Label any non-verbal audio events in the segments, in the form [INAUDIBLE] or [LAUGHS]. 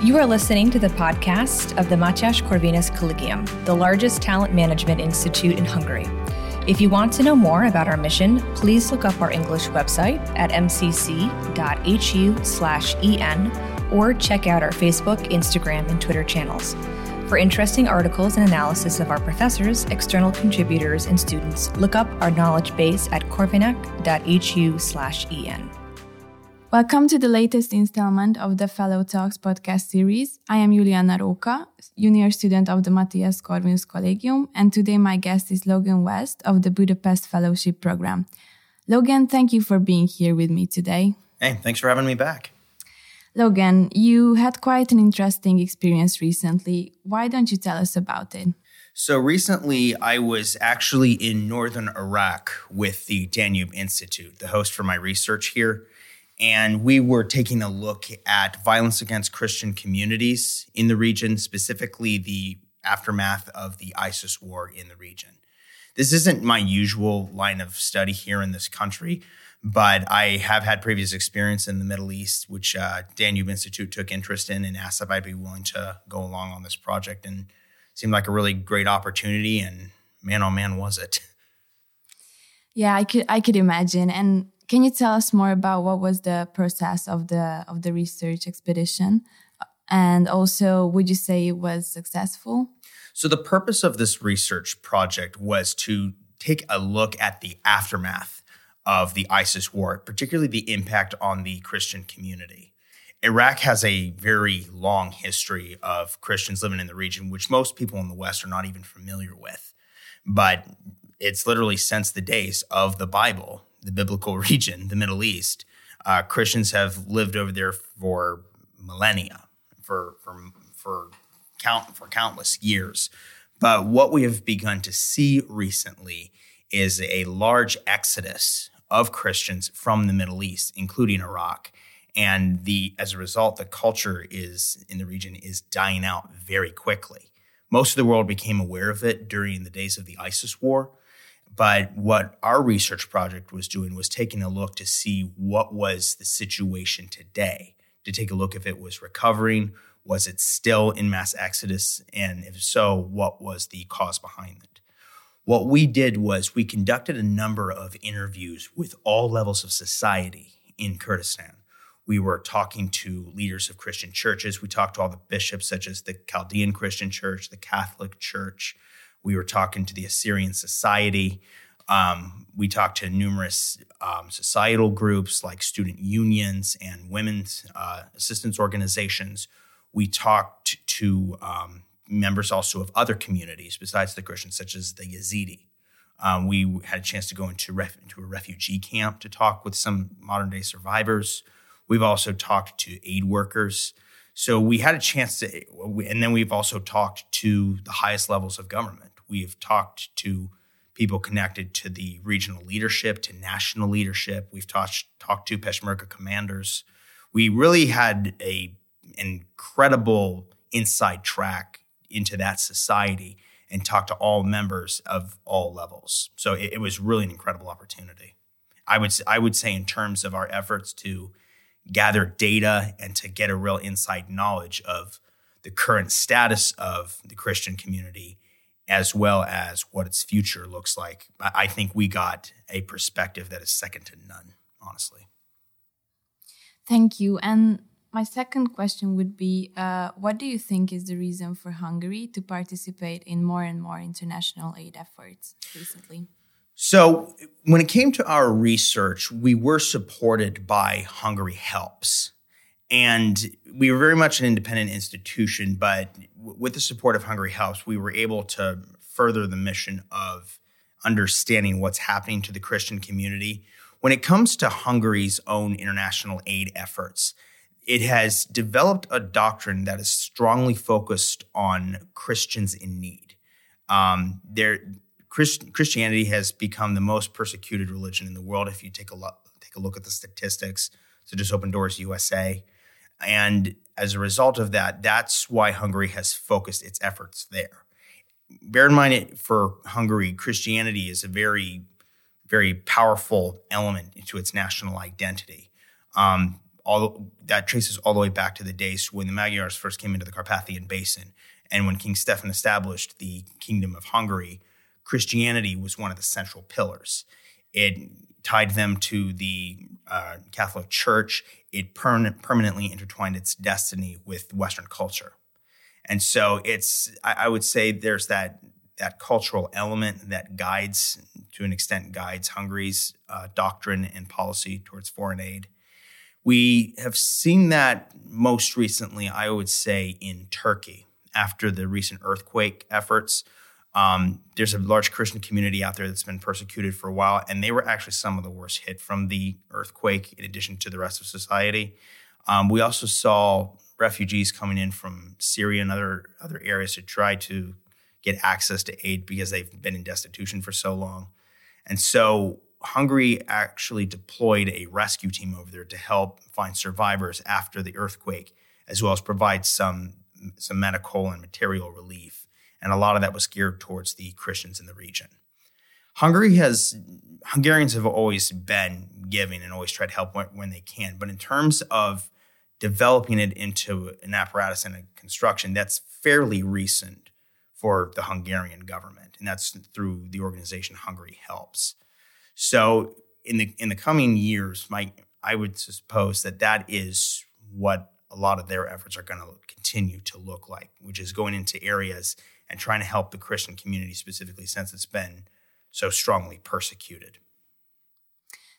You are listening to the podcast of the Matyas Corvinus Collegium, the largest talent management institute in Hungary. If you want to know more about our mission, please look up our English website at mcc.hu/en or check out our Facebook, Instagram, and Twitter channels. For interesting articles and analysis of our professors, external contributors, and students, look up our knowledge base at corvinak.hu/en. Welcome to the latest installment of the Fellow Talks podcast series. I am Julianna Róka, junior student of the Mathias Corvinus Collegium, and today my guest is Logan West of the Budapest Fellowship Program. Logan, thank you for being here with me today. Hey, thanks for having me back. Logan, you had quite an interesting experience recently. Why don't you tell us about it? So, recently I was actually in northern Iraq with the Danube Institute, the host for my research here and we were taking a look at violence against Christian communities in the region, specifically the aftermath of the ISIS war in the region. This isn't my usual line of study here in this country, but I have had previous experience in the Middle East, which uh, Danube Institute took interest in and asked if I'd be willing to go along on this project, and seemed like a really great opportunity. And man, oh man, was it! Yeah, I could I could imagine, and can you tell us more about what was the process of the of the research expedition? And also, would you say it was successful? So the purpose of this research project was to take a look at the aftermath of the ISIS war, particularly the impact on the Christian community. Iraq has a very long history of Christians living in the region, which most people in the West are not even familiar with. But it's literally since the days of the Bible the biblical [LAUGHS] region, the Middle East, uh, Christians have lived over there for millennia, for for for count for countless years. But what we have begun to see recently is a large exodus of Christians from the Middle East, including Iraq. And the as a result, the culture is in the region is dying out very quickly. Most of the world became aware of it during the days of the ISIS war, but what our research project was doing was taking a look to see what was the situation today, to take a look if it was recovering, was it still in mass exodus, and if so, what was the cause behind it. What we did was we conducted a number of interviews with all levels of society in Kurdistan. We were talking to leaders of Christian churches. We talked to all the bishops, such as the Chaldean Christian Church, the Catholic Church, we were talking to the Assyrian Society. Um, we talked to numerous um, societal groups like student unions and women's uh, assistance organizations. We talked to um, members also of other communities besides the Christians, such as the Yazidi. Um, we had a chance to go into, ref- into a refugee camp to talk with some modern day survivors. We've also talked to aid workers. So we had a chance to, and then we've also talked to the highest levels of government. We've talked to people connected to the regional leadership, to national leadership. We've talked talked to Peshmerga commanders. We really had a incredible inside track into that society and talked to all members of all levels. So it, it was really an incredible opportunity. I would I would say in terms of our efforts to gather data and to get a real inside knowledge of the current status of the Christian community as well as what its future looks like. I think we got a perspective that is second to none, honestly. Thank you. And my second question would be uh, What do you think is the reason for Hungary to participate in more and more international aid efforts recently? So, when it came to our research, we were supported by Hungary Helps. And we were very much an independent institution, but with the support of Hungary Helps, we were able to further the mission of understanding what's happening to the Christian community. When it comes to Hungary's own international aid efforts, it has developed a doctrine that is strongly focused on Christians in need. Um, there, Christ, Christianity has become the most persecuted religion in the world. If you take a look, take a look at the statistics, so just Open Doors USA, and as a result of that, that's why Hungary has focused its efforts there. Bear in mind, it, for Hungary, Christianity is a very, very powerful element to its national identity. Um, all that traces all the way back to the days when the Magyars first came into the Carpathian Basin, and when King Stefan established the Kingdom of Hungary. Christianity was one of the central pillars. It tied them to the uh, Catholic Church. It per- permanently intertwined its destiny with Western culture, and so it's. I, I would say there's that that cultural element that guides, to an extent, guides Hungary's uh, doctrine and policy towards foreign aid. We have seen that most recently, I would say, in Turkey after the recent earthquake efforts. Um, there's a large Christian community out there that's been persecuted for a while, and they were actually some of the worst hit from the earthquake, in addition to the rest of society. Um, we also saw refugees coming in from Syria and other other areas to try to get access to aid because they've been in destitution for so long. And so Hungary actually deployed a rescue team over there to help find survivors after the earthquake, as well as provide some some medical and material relief. And a lot of that was geared towards the Christians in the region. Hungary has Hungarians have always been giving and always tried to help when, when they can, but in terms of developing it into an apparatus and a construction, that's fairly recent for the Hungarian government, and that's through the organization Hungary Helps. So in the in the coming years, my I would suppose that that is what a lot of their efforts are going to continue to look like, which is going into areas and trying to help the Christian community specifically, since it's been so strongly persecuted.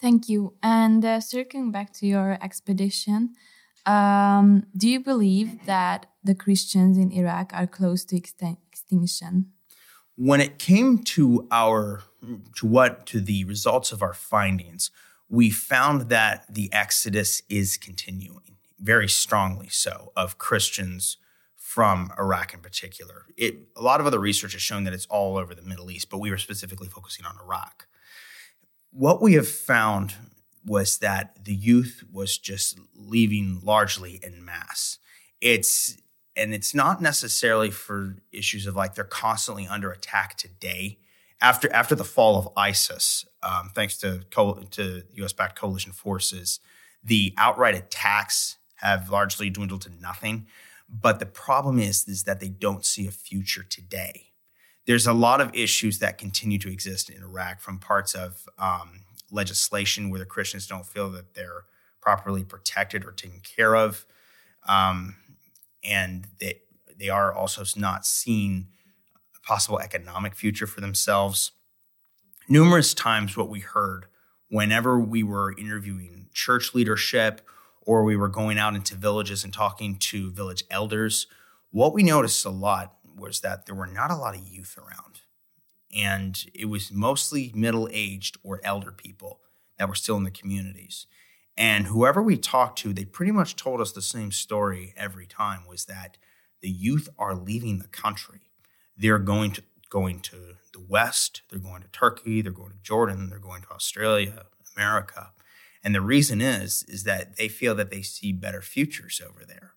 Thank you. And uh, circling back to your expedition, um, do you believe that the Christians in Iraq are close to extinction? When it came to our to what to the results of our findings, we found that the exodus is continuing very strongly so of Christians from Iraq in particular. It, a lot of other research has shown that it's all over the Middle East, but we were specifically focusing on Iraq. What we have found was that the youth was just leaving largely in mass. It's and it's not necessarily for issues of like they're constantly under attack today. After after the fall of ISIS, um, thanks to to U.S. backed coalition forces, the outright attacks have largely dwindled to nothing. But the problem is is that they don't see a future today. There's a lot of issues that continue to exist in Iraq from parts of um, legislation where the Christians don't feel that they're properly protected or taken care of. Um, and they, they are also not seeing a possible economic future for themselves. Numerous times, what we heard whenever we were interviewing church leadership or we were going out into villages and talking to village elders, what we noticed a lot was that there were not a lot of youth around and it was mostly middle aged or elder people that were still in the communities. And whoever we talked to, they pretty much told us the same story every time was that the youth are leaving the country. They're going to going to the West, they're going to Turkey, they're going to Jordan, they're going to Australia, America. And the reason is is that they feel that they see better futures over there.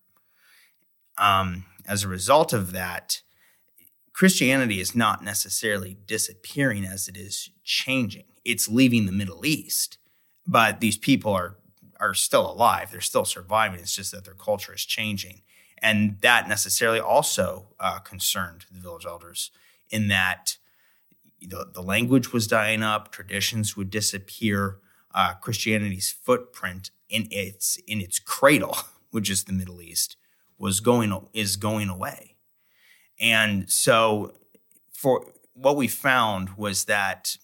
Um, as a result of that, Christianity is not necessarily disappearing as it is changing. It's leaving the Middle East, but these people are are still alive. They're still surviving. It's just that their culture is changing, and that necessarily also uh, concerned the village elders in that the, the language was dying up, traditions would disappear, uh, Christianity's footprint in its in its cradle, [LAUGHS] which is the Middle East, was going is going away. And so, for what we found was that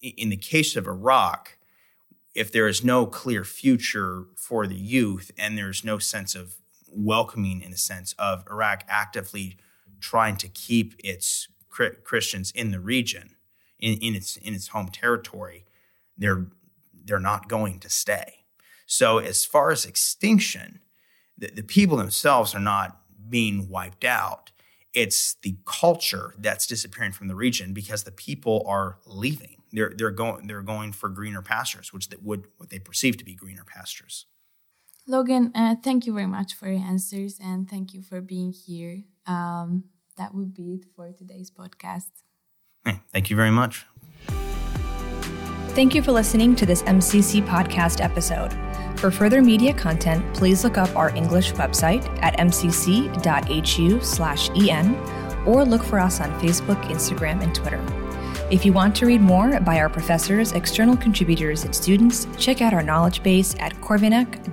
in the case of Iraq, if there is no clear future for the youth and there's no sense of welcoming, in a sense, of Iraq actively trying to keep its Christians in the region, in, in its in its home territory, they're they're not going to stay. So, as far as extinction, the, the people themselves are not being wiped out it's the culture that's disappearing from the region because the people are leaving. They're they're going they're going for greener pastures, which they would what they perceive to be greener pastures. Logan, uh, thank you very much for your answers and thank you for being here. Um, that would be it for today's podcast. Thank you very much. Thank you for listening to this MCC podcast episode. For further media content, please look up our English website at mcc.hu/en or look for us on Facebook, Instagram, and Twitter. If you want to read more by our professors, external contributors, and students, check out our knowledge base at corvinak.hu/en.